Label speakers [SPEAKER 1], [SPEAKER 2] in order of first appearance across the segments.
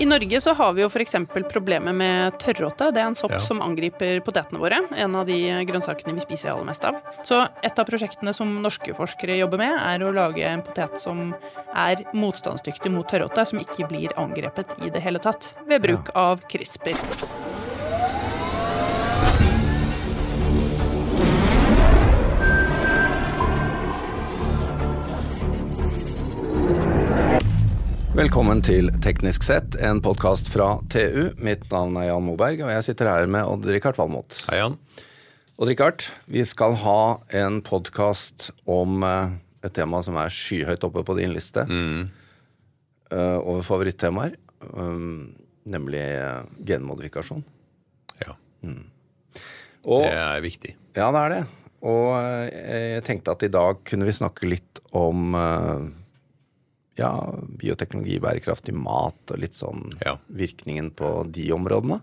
[SPEAKER 1] I Norge så har vi jo f.eks. problemet med tørråte. Det er en sopp
[SPEAKER 2] Ja.
[SPEAKER 1] som angriper potetene våre. En av de grønnsakene vi spiser aller mest av. Så et av prosjektene som norske forskere jobber med, er å lage en potet som er motstandsdyktig mot tørråte, som ikke blir angrepet i det hele tatt, ved bruk av CRISPR.
[SPEAKER 3] Velkommen til Teknisk sett, en podkast fra TU. Mitt navn er Jan Moberg, og jeg sitter her med Odd-Rikard Valmot.
[SPEAKER 2] Hei, Jan.
[SPEAKER 3] Odd-Rikard, vi skal ha en podkast om eh, et tema som er skyhøyt oppe på din liste
[SPEAKER 2] Mm.
[SPEAKER 3] eh, over favorittemaer, um, nemlig eh, genmodifikasjon.
[SPEAKER 2] Ja,
[SPEAKER 3] Og,
[SPEAKER 2] det er viktig.
[SPEAKER 3] Ja, det er det. Og jeg tenkte at i dag kunne vi snakke litt om ja, bioteknologi, bærekraftig mat og litt sånn
[SPEAKER 2] Ja.
[SPEAKER 3] virkningen på de områdene.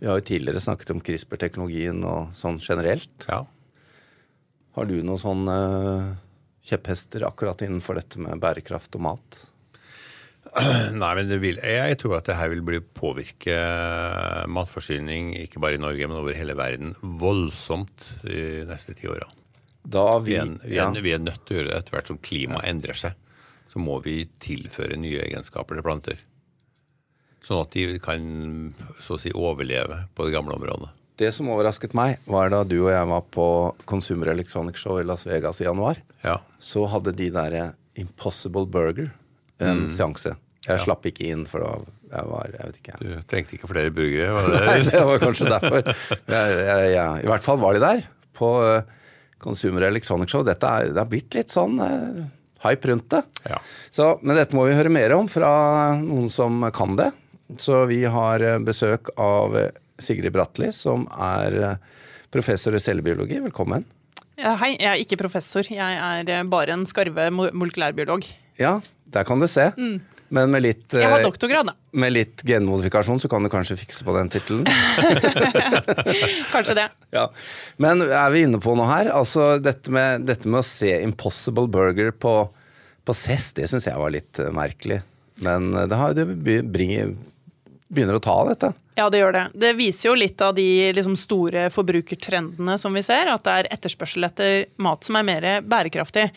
[SPEAKER 3] Vi har jo tidligere snakket om CRISPR-teknologien og sånn generelt.
[SPEAKER 2] Ja.
[SPEAKER 3] Har du noen sånne kjepphester akkurat innenfor dette med bærekraft og mat?
[SPEAKER 2] Nei, men det vil, jeg tror at det her vil bli påvirke matforsyning, ikke bare i Norge, men over hele verden, voldsomt de neste ti åra. Vi,
[SPEAKER 3] vi, ja,
[SPEAKER 2] vi er nødt til å gjøre det etter hvert som klimaet endrer seg. Så må vi tilføre nye egenskaper til planter. Sånn at de kan så å si overleve på det gamle området.
[SPEAKER 3] Det som overrasket meg, var da du og jeg var på Consumer Electronics Show i Las Vegas i januar.
[SPEAKER 2] Ja.
[SPEAKER 3] Så hadde de derre Impossible Burger en seanse. Jeg slapp ikke inn, for da jeg var Jeg vet ikke.
[SPEAKER 2] Du trengte ikke flere burgere? Var det?
[SPEAKER 3] Nei,
[SPEAKER 2] det?
[SPEAKER 3] var kanskje derfor. Jeg, jeg, jeg, I hvert fall var de der på eh, Consumer Electronics Show. Dette er, det har blitt litt sånn eh, hype rundt det.
[SPEAKER 2] Ja.
[SPEAKER 3] Så, men dette må vi høre mer om fra noen som kan det. Så vi har eh, besøk av eh, Sigrid Bratli, som er eh, professor i cellebiologi. Velkommen.
[SPEAKER 1] Ja, hei, jeg er ikke professor. Jeg er bare en skarve molekylærbiolog.
[SPEAKER 3] Ja, der kan du se. Men med litt,
[SPEAKER 1] Jeg har
[SPEAKER 3] eh,
[SPEAKER 1] doktorgrad, da.
[SPEAKER 3] med litt genmodifikasjon så kan du kanskje fikse på den tittelen.
[SPEAKER 1] Kanskje det.
[SPEAKER 3] Ja. Men er vi inne på noe her? Altså dette med, dette med å se Impossible Burger på, på CES, det syns jeg var litt eh, merkelig. Men eh, det, har, det be- bringer, begynner å ta av dette.
[SPEAKER 1] Ja, det gjør det. Det viser jo litt av de liksom, store forbrukertrendene som vi ser. At det er etterspørsel etter mat som er mer bærekraftig.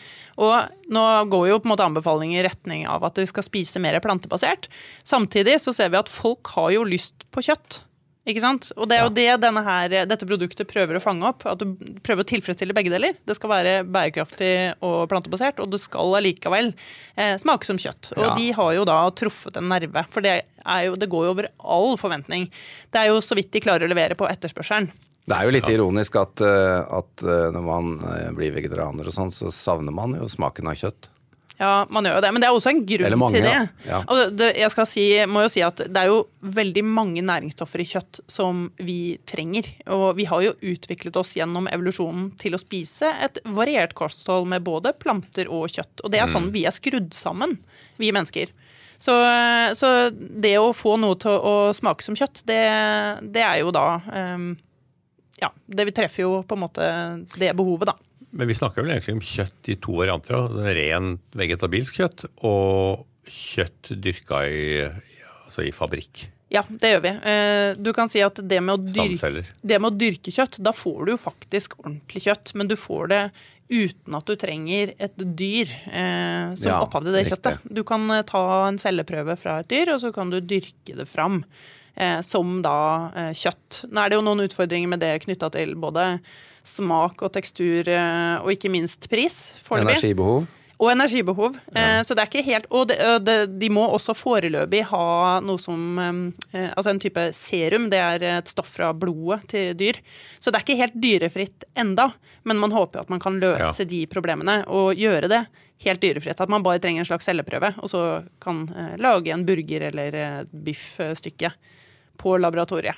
[SPEAKER 1] Og nå går jo på en måte anbefalinger i retning av at vi skal spise mer plantebasert. Samtidig så ser vi at folk har jo lyst på kjøtt. Ikke sant? Og det er jo det denne her, dette produktet prøver å fange opp. At du prøver å tilfredsstille begge deler. Det skal være bærekraftig og plantebasert, og det skal allikevel eh, smake som kjøtt. Og
[SPEAKER 3] Ja.
[SPEAKER 1] de har jo da truffet en nerve, for det, er jo, det går jo over all forventning. Det er jo så vidt de klarer å levere på etterspørselen.
[SPEAKER 3] Det er jo litt ironisk at, eh, at eh, når man eh, blir vegetarianer og sånn, så savner man jo smaken av kjøtt.
[SPEAKER 1] Ja, man gjør jo det, men det er også en grunn
[SPEAKER 3] mange,
[SPEAKER 1] til det.
[SPEAKER 3] ja. Ja.
[SPEAKER 1] Altså, det jeg skal si, må jo si at det er jo veldig mange næringsstoffer i kjøtt som vi trenger. Og vi har jo utviklet oss gjennom evolusjonen til å spise et variert kosthold med både planter og kjøtt. Og det er
[SPEAKER 3] Mm.
[SPEAKER 1] sånn vi er skrudd sammen, vi mennesker. Så, så det å få noe til å smake som kjøtt, det, det er jo da um, Ja, det vi treffer jo på en måte det behovet, da.
[SPEAKER 2] Men vi snakker vel egentlig om kjøtt i to varianter. Altså Rent vegetabilsk kjøtt og kjøtt dyrka i, altså i fabrikk.
[SPEAKER 1] Ja, det gjør vi. Eh, Du kan si at det med, dyrke, det med å dyrke kjøtt, da får du jo faktisk ordentlig kjøtt. Men du får det uten at du trenger et dyr eh, som
[SPEAKER 3] Ja,
[SPEAKER 1] opphav til det kjøttet. Du kan eh, ta en celleprøve fra et dyr, og så kan du dyrke det fram eh, som da eh, kjøtt. Nå er det jo noen utfordringer med det knytta til både smak og tekstur, eh, og ikke minst pris. foreløpig.
[SPEAKER 3] Energibehov.
[SPEAKER 1] Og energibehov. Ja. Så det er ikke helt Og og de må også foreløpig ha noe som eh, Altså en type serum. Det er et stoff fra blodet til dyr. Så det er ikke helt dyrefritt enda, men man håper at man kan løse
[SPEAKER 2] Ja.
[SPEAKER 1] de problemene og gjøre det helt dyrefritt. At man bare trenger en slags celleprøve, og så kan eh, lage en burger eller biffstykke på laboratoriet.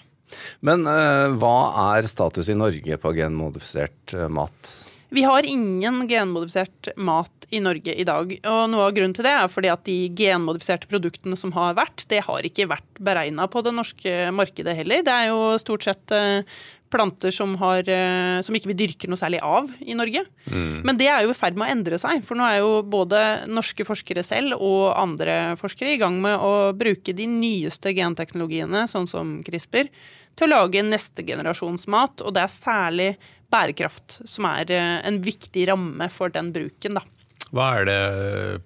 [SPEAKER 3] Men uh, hva er status i Norge på genmodifisert eh, mat?
[SPEAKER 1] Vi har ingen genmodifisert mat i Norge i dag. Og noe av grunnen til det er fordi at de genmodifiserte produktene som har vært, det har ikke vært beregna på det norske markedet heller. Det er jo stort sett eh, planter som, har, eh, som ikke vi dyrker noe særlig av i Norge.
[SPEAKER 2] Mm.
[SPEAKER 1] Men det er jo i ferd med å endre seg. For nå er jo både norske forskere selv og andre forskere i gang med å bruke de nyeste genteknologiene, sånn som CRISPR, til å lage neste generasjons mat. Og det er særlig bærekraft som er eh, en viktig ramme for den bruken, da.
[SPEAKER 2] Hva er det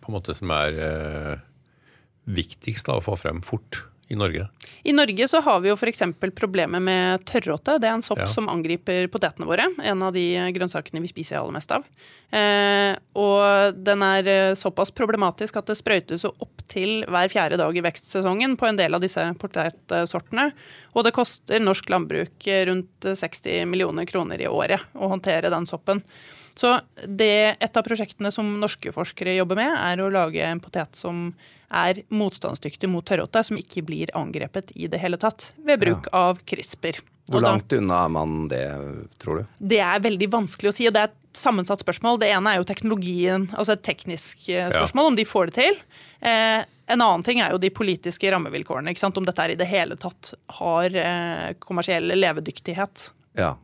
[SPEAKER 2] på en måte som er eh, viktigst da, å få frem fort i Norge?
[SPEAKER 1] I Norge så har vi jo f.eks. problemet med tørråte. Det er en sopp
[SPEAKER 2] Ja.
[SPEAKER 1] som angriper potetene våre. En av de grønnsakene vi spiser aller mest av. Eh, og den er eh, såpass problematisk at det sprøytes opptil hver fjerde dag i vekstsesongen på en del av disse potetsortene. Og det koster norsk landbruk eh, rundt 60 millioner kroner i året å håndtere den soppen. Så det, et av prosjektene som norske forskere jobber med, er å lage en potet som er motstandsdyktig mot tørråte, som ikke blir angrepet i det hele tatt ved bruk av CRISPR.
[SPEAKER 3] Hvor langt unna er man det, tror du?
[SPEAKER 1] det er veldig vanskelig å si, og det er et sammensatt spørsmål. Det ene er jo teknologien, altså et teknisk spørsmål, spørsmål, om de får det til. Eh, en annen ting er jo de politiske rammevilkårene. Om dette i det hele tatt har eh, kommersiell levedyktighet.
[SPEAKER 3] Ja.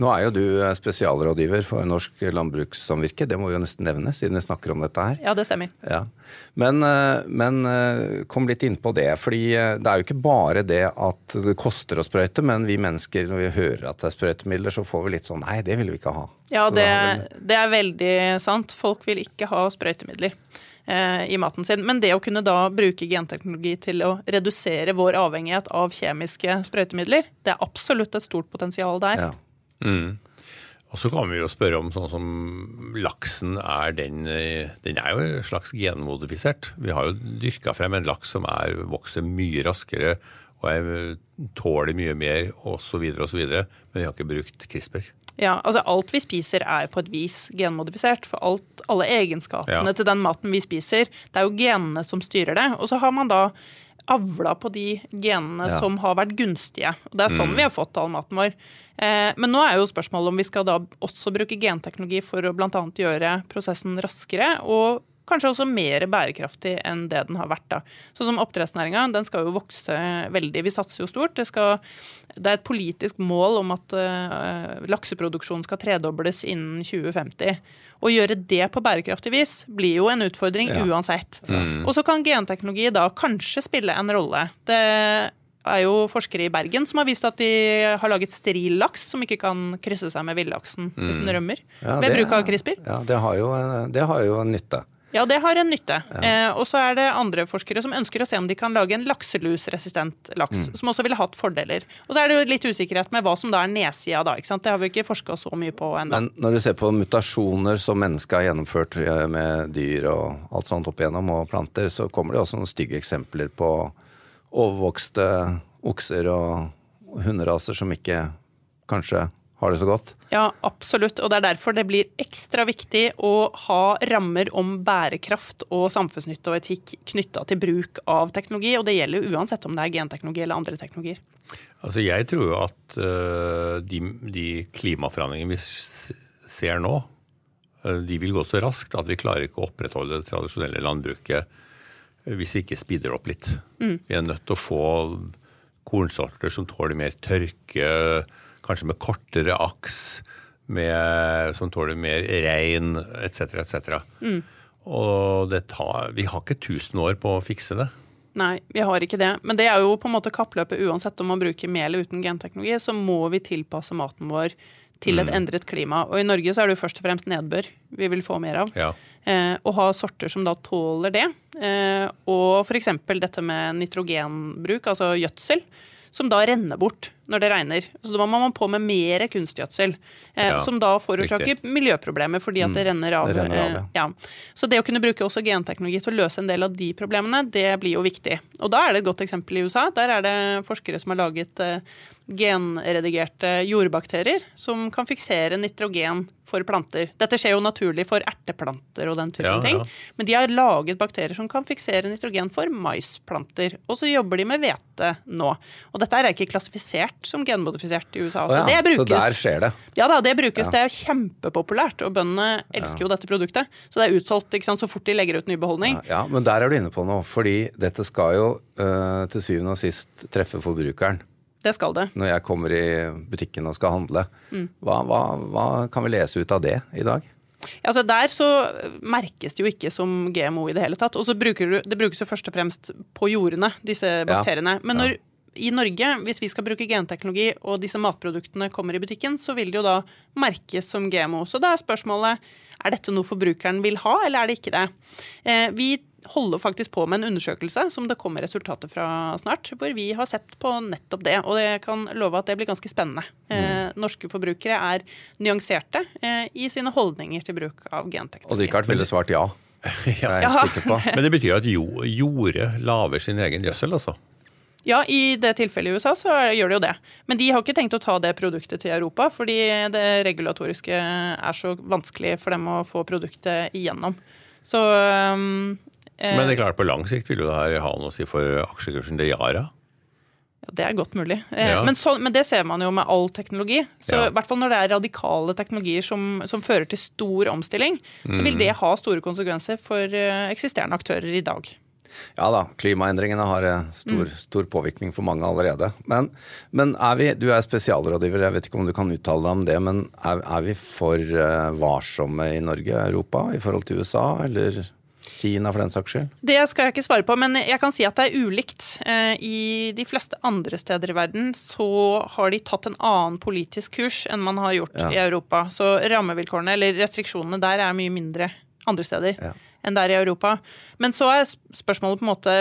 [SPEAKER 3] Nå er jo du eh, spesialrådgiver for Norsk Landbrukssamvirke, det må vi jo nesten nevne, siden vi snakker om dette her.
[SPEAKER 1] Ja, det stemmer.
[SPEAKER 3] Ja. Men, eh, men eh, kom litt inn på det. fordi det er jo ikke bare det at det koster å sprøyte, men vi mennesker når vi hører at det er sprøytemidler, så får vi litt sånn nei, det vil vi ikke ha.
[SPEAKER 1] Ja, det,
[SPEAKER 3] vi...
[SPEAKER 1] det er veldig sant. Folk vil ikke ha sprøytemidler i maten sin. Men det å kunne da bruke genteknologi til å redusere vår avhengighet av kjemiske sprøytemidler, det er absolutt et stort potensial der.
[SPEAKER 3] ja.
[SPEAKER 2] Mm. Og så kan vi jo spørre om sånn som laksen er den eh, Den er jo en slags genmodifisert. Vi har jo dyrka frem en laks som er, vokser mye raskere og er, tåler mye mer osv., osv. Men vi har ikke brukt CRISPR.
[SPEAKER 1] Ja, altså Alt vi spiser er på et vis genmodifisert. For alt, alle egenskapene
[SPEAKER 2] Ja.
[SPEAKER 1] til den maten vi spiser, det er jo genene som styrer det. Og så har man da avla på de genene
[SPEAKER 3] Ja.
[SPEAKER 1] som har vært gunstige. Og Det er sånn vi har fått all maten vår. Eh, men nå er jo spørsmålet om vi skal da også bruke genteknologi for å bl.a. gjøre prosessen raskere. og Kanskje også mer bærekraftig enn det den har vært. da. Sånn som Oppdrettsnæringa den skal jo vokse veldig. Vi satser jo stort. Det, skal, det er et politisk mål om at uh, lakseproduksjonen skal tredobles innen 2050. Å gjøre det på bærekraftig vis blir jo en utfordring
[SPEAKER 3] Ja.
[SPEAKER 1] uansett. Og så kan genteknologi da kanskje spille en rolle. Det er jo forskere i Bergen som har vist at de har laget steril laks som ikke kan krysse seg med villaksen hvis den rømmer.
[SPEAKER 3] Ja,
[SPEAKER 1] ved bruk av CRISPR.
[SPEAKER 3] Ja, det har jo, det har jo nytte.
[SPEAKER 1] Ja, det har en nytte. Eh, og så er det andre forskere som ønsker å se om de kan lage en lakselusresistent laks,
[SPEAKER 3] Mm.
[SPEAKER 1] som også ville hatt fordeler. Og så er det jo litt usikkerhet med hva som da er nedsida da, ikke sant. Det har vi ikke forska så mye på ennå.
[SPEAKER 3] Men når du ser på mutasjoner som mennesker har gjennomført eh, med dyr og alt sånt opp igjennom, og planter, så kommer det også noen stygge eksempler på overvokste okser og hunderaser som ikke kanskje har det så godt.
[SPEAKER 1] Ja, absolutt. Og det er derfor det blir ekstra viktig å ha rammer om bærekraft og samfunnsnytte og etikk knytta til bruk av teknologi. Og det gjelder jo uansett om det er genteknologi eller andre teknologier.
[SPEAKER 2] Altså Jeg tror jo at uh, de, de klimaforandringene vi ser nå, øh, de vil gå så raskt at vi klarer ikke å opprettholde det tradisjonelle landbruket øh, hvis vi ikke speeder opp litt. Vi er nødt til å få kornsorter som tåler mer tørke, kanskje med kortere aks, med, som tåler mer regn, etc., etc. Og det tar, vi har ikke 1000 år på å fikse det.
[SPEAKER 1] Nei, vi har ikke det. Men det er jo på en måte kappløpet uansett om man bruker mel uten genteknologi, så må vi tilpasse maten vår til et endret klima. Og i Norge så er det jo først og fremst nedbør vi vil få mer av.
[SPEAKER 2] Ja.
[SPEAKER 1] Eh, og ha sorter som da tåler det. Eh, og f.eks. dette med nitrogenbruk, altså gjødsel, som da renner bort når det regner. Så da må man på med mer kunstgjødsel, eh,
[SPEAKER 2] Ja,
[SPEAKER 1] som da forårsaker miljøproblemer fordi at det renner av.
[SPEAKER 3] det renner av,
[SPEAKER 1] eh, ja. Så det å kunne bruke også genteknologi til å løse en del av de problemene, det blir jo viktig. Og da er det et godt eksempel i USA. Der er det forskere som har laget eh, genredigerte jordbakterier som kan fiksere nitrogen for planter. Dette skjer jo naturlig for erteplanter og den type
[SPEAKER 2] Ja, ja.
[SPEAKER 1] ting. Men de har laget bakterier som kan fiksere nitrogen for maisplanter. Og så jobber de med hvete nå. Og dette er ikke klassifisert som genmodifisert i USA.
[SPEAKER 3] også.
[SPEAKER 1] Så
[SPEAKER 3] ja,
[SPEAKER 1] det brukes.
[SPEAKER 3] så der skjer det.
[SPEAKER 1] Ja da, det brukes. Det er kjempepopulært, og bøndene elsker jo dette produktet. Så det er utsolgt sant, så fort de legger ut ny beholdning.
[SPEAKER 3] Ja, men der er du inne på noe. Fordi dette skal jo eh, til syvende og sist treffe forbrukeren.
[SPEAKER 1] Det skal det.
[SPEAKER 3] når jeg kommer i butikken og skal handle. Hva, hva, hva kan vi lese ut av det i dag?
[SPEAKER 1] Ja, Altså Der så merkes det jo ikke som GMO i det hele tatt. Og så bruker du, det brukes jo først og fremst på jordene, disse bakteriene. Men når, i Norge, hvis vi skal bruke genteknologi og disse matproduktene kommer i butikken, så vil det jo da merkes som GMO. Så da er spørsmålet er dette noe forbrukeren vil ha, eller er det ikke det. Eh, vi holder faktisk på med en undersøkelse som det kommer resultater fra snart, hvor vi har sett på nettopp det. Og jeg kan love at det blir ganske spennende. Eh, norske forbrukere er nyanserte eh, i sine holdninger til bruk av genteknologi.
[SPEAKER 3] Og Richard ville svart ja. Det er jeg
[SPEAKER 1] Ja.
[SPEAKER 3] sikker på.
[SPEAKER 2] Men det betyr at jordet lager sin egen gjødsel, altså.
[SPEAKER 1] Ja, i det tilfellet i USA så gjør det jo det. Men de har ikke tenkt å ta det produktet til Europa, fordi det regulatoriske er så vanskelig for dem å få produktet igjennom. Så um, eh,
[SPEAKER 2] Men det er klart på lang sikt vil jo det her ha noe å si for aksjekursen til Yara.
[SPEAKER 1] ja, det er godt mulig. Eh,
[SPEAKER 2] Ja.
[SPEAKER 1] men, så, men det ser man jo med all teknologi. Så
[SPEAKER 2] Ja.
[SPEAKER 1] i hvert fall når det er radikale teknologier som, som fører til stor omstilling, så
[SPEAKER 2] Mm.
[SPEAKER 1] vil det ha store konsekvenser for eh, eksisterende aktører i dag.
[SPEAKER 3] Ja da, klimaendringene har eh, stor, stor påvirkning for mange allerede. Men, men er vi, du er spesialrådgiver, jeg vet ikke om du kan uttale deg om det, men er, er vi for eh, varsomme i Norge Europa i forhold til USA, eller Kina for den saks skyld?
[SPEAKER 1] Det skal jeg ikke svare på, men jeg kan si at det er ulikt. Eh, I de fleste andre steder i verden så har de tatt en annen politisk kurs enn man har gjort
[SPEAKER 3] Ja.
[SPEAKER 1] i Europa. Så rammevilkårene, eller restriksjonene der, er mye mindre andre steder.
[SPEAKER 3] Ja.
[SPEAKER 1] Enn der i Europa. Men så er spørsmålet på en måte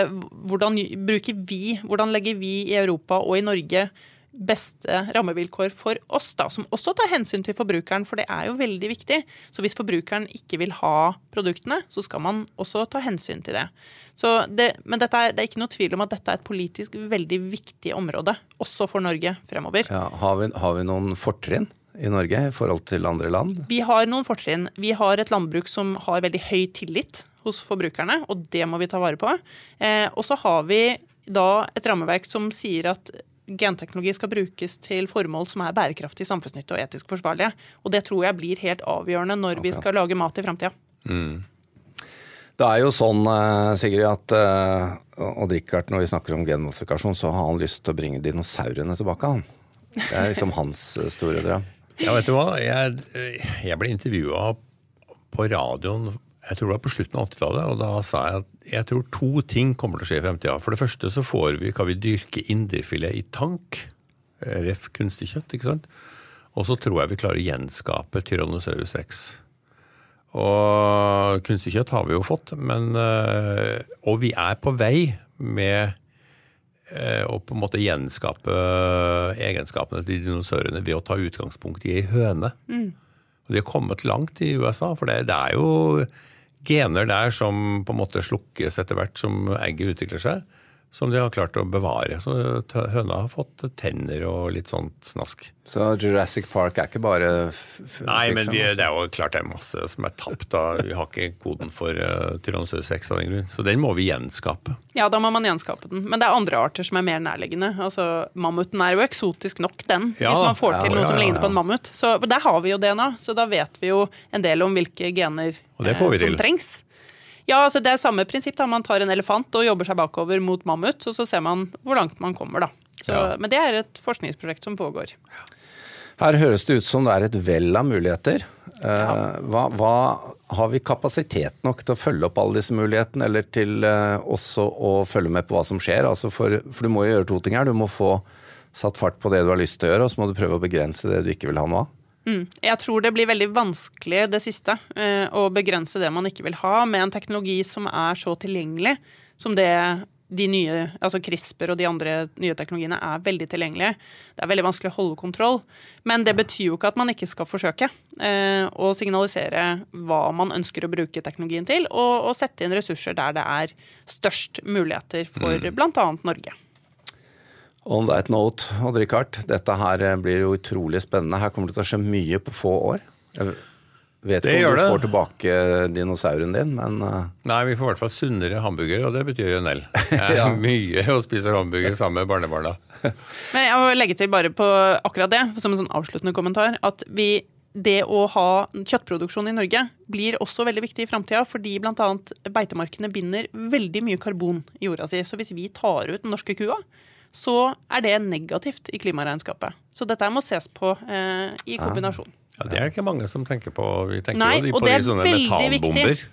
[SPEAKER 1] hvordan bruker vi, hvordan legger vi i Europa og i Norge beste rammevilkår for oss, da, som også tar hensyn til forbrukeren, for det er jo veldig viktig. Så hvis forbrukeren ikke vil ha produktene, så skal man også ta hensyn til det. Det men er, det er ikke noe tvil om at dette er et politisk veldig viktig område, også for Norge fremover.
[SPEAKER 3] Ja, har, vi, har vi noen fortrinn i Norge i forhold til andre land?
[SPEAKER 1] Vi har noen fortrinn. Vi har et landbruk som har veldig høy tillit hos forbrukerne, og det må vi ta vare på. Eh, og så har vi da et rammeverk som sier at genteknologi skal brukes til formål som er bærekraftig, samfunnsnyttig og etisk forsvarlige. Og det tror jeg blir helt avgjørende når vi skal lage mat i framtida.
[SPEAKER 3] Det er jo sånn, eh, Sigrid, at uh, Odd Rikard, når vi snakker om genmodifikasjon, så har han lyst til å bringe dinosaurene tilbake, han. Det er liksom hans eh, store drøm.
[SPEAKER 2] Ja, vet du hva? Jeg, jeg ble intervjua på radioen jeg tror det var på slutten av 80-tallet, og da sa jeg at jeg tror to ting kommer til å skje i fremtida. For det første så får vi, kan vi dyrke indrefilet i tank. eh, Ref kunstig kjøtt, ikke sant. Og så tror jeg vi klarer å gjenskape Tyrannosaurus rex. Og kunstig kjøtt har vi jo fått, men eh, Og vi er på vei med eh, å på en måte gjenskape egenskapene til dinosaurene ved å ta utgangspunkt i ei høne. Og de har kommet langt i USA, for det, det er jo gener der som på en måte slukkes etter hvert som egget utvikler seg, som de har klart å bevare. Så høna har fått tenner og litt sånt snask.
[SPEAKER 3] Så Jurassic Park er ikke bare f f
[SPEAKER 2] Nei, men
[SPEAKER 3] altså.
[SPEAKER 2] det er jo klart det er masse som er tapt. da. Vi har ikke koden for uh, Tyrannosaurus rex av den grunn. Så den må vi gjenskape.
[SPEAKER 1] Ja, da må man gjenskape den. Men det er andre arter som er mer nærliggende. Altså, Mammuten er jo eksotisk nok, den.
[SPEAKER 2] Ja,
[SPEAKER 1] hvis man får
[SPEAKER 3] ja,
[SPEAKER 1] til noe
[SPEAKER 3] ja,
[SPEAKER 1] som
[SPEAKER 3] ja,
[SPEAKER 1] ligner på en mammut. Så for Der har vi jo DNA, så da vet vi jo en del om hvilke gener
[SPEAKER 2] Og det får vi
[SPEAKER 1] eh, som
[SPEAKER 2] til.
[SPEAKER 1] trengs. Ja, altså Det er samme prinsipp. da Man tar en elefant og jobber seg bakover mot mammut, og så ser man hvor langt man kommer. da. Så,
[SPEAKER 2] Ja.
[SPEAKER 1] Men det er et forskningsprosjekt som pågår.
[SPEAKER 3] Her høres det ut som det er et vell av muligheter. Eh,
[SPEAKER 1] Ja.
[SPEAKER 3] hva, hva, har vi kapasitet nok til å følge opp alle disse mulighetene, eller til eh, også å følge med på hva som skjer? Altså for, for du må jo gjøre to ting her. Du må få satt fart på det du har lyst til å gjøre, og så må du prøve å begrense det du ikke vil ha noe av.
[SPEAKER 1] Mm. Jeg tror det blir veldig vanskelig, det siste, eh, å begrense det man ikke vil ha, med en teknologi som er så tilgjengelig som det de nye, altså CRISPR og de andre nye teknologiene er veldig tilgjengelige. Det er veldig vanskelig å holde kontroll. Men det betyr jo ikke at man ikke skal forsøke eh, å signalisere hva man ønsker å bruke teknologien til, og, og sette inn ressurser der det er størst muligheter for
[SPEAKER 2] Mm.
[SPEAKER 1] bl.a. Norge.
[SPEAKER 3] On that note, Odd Rikard, dette her eh, blir jo utrolig spennende. Her kommer det til å skje mye på få år. Jeg vet ikke om du
[SPEAKER 2] det.
[SPEAKER 3] får tilbake dinosauren din, men eh,
[SPEAKER 2] Nei, vi får i hvert fall sunnere hamburgere, og det betyr en del.
[SPEAKER 3] Ja.
[SPEAKER 2] mye å spise hamburger sammen med barnebarna.
[SPEAKER 1] Men jeg må legge til bare på akkurat det, som en sånn avsluttende kommentar, at vi, det å ha kjøttproduksjon i Norge blir også veldig viktig i framtida, fordi bl.a. beitemarkene binder veldig mye karbon i jorda si. Så hvis vi tar ut den norske kua, så er det negativt i klimaregnskapet. Så dette må ses på eh, i kombinasjon.
[SPEAKER 2] Ja, Det er det ikke mange som tenker på. Vi tenker
[SPEAKER 1] Nei,
[SPEAKER 2] jo på de sånne
[SPEAKER 1] veldig viktig.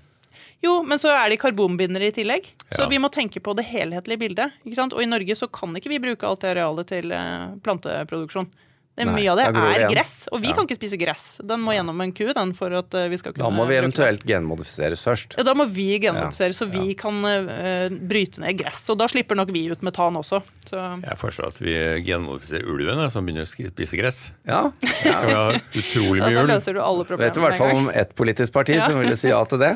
[SPEAKER 1] Jo, men så er de karbonbindere i tillegg. Så
[SPEAKER 2] Ja.
[SPEAKER 1] vi må tenke på det helhetlige bildet. Ikke sant? Og i Norge så kan ikke vi bruke alt det arealet til eh, planteproduksjon. Det,
[SPEAKER 3] Nei,
[SPEAKER 1] mye av det er
[SPEAKER 3] igjen.
[SPEAKER 1] gress, og vi
[SPEAKER 3] Ja.
[SPEAKER 1] kan ikke spise gress. Den må gjennom en ku den for at eh, vi skal kunne
[SPEAKER 3] Da må vi eventuelt genmodifiseres først.
[SPEAKER 1] Ja, Da må vi genmodifiseres så vi kan uh, bryte ned gress. Og da slipper nok vi ut metan også. Så
[SPEAKER 2] Jeg foreslår at vi genmodifiserer ulven, som begynner å spise gress.
[SPEAKER 3] Ja,
[SPEAKER 2] Vi har utrolig
[SPEAKER 1] ja,
[SPEAKER 2] ulv.
[SPEAKER 1] da løser du alle problemer
[SPEAKER 3] Vet i hvert fall om ett politisk parti
[SPEAKER 1] Ja.
[SPEAKER 3] som ville si ja til det.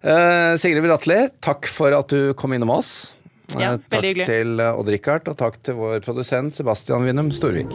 [SPEAKER 3] Uh, Sigrid Bratli, takk for at du kom innom oss.
[SPEAKER 1] Ja, veldig
[SPEAKER 3] takk til eh, Odd Rikard, og takk til vår produsent Sebastian Winnem Storvik.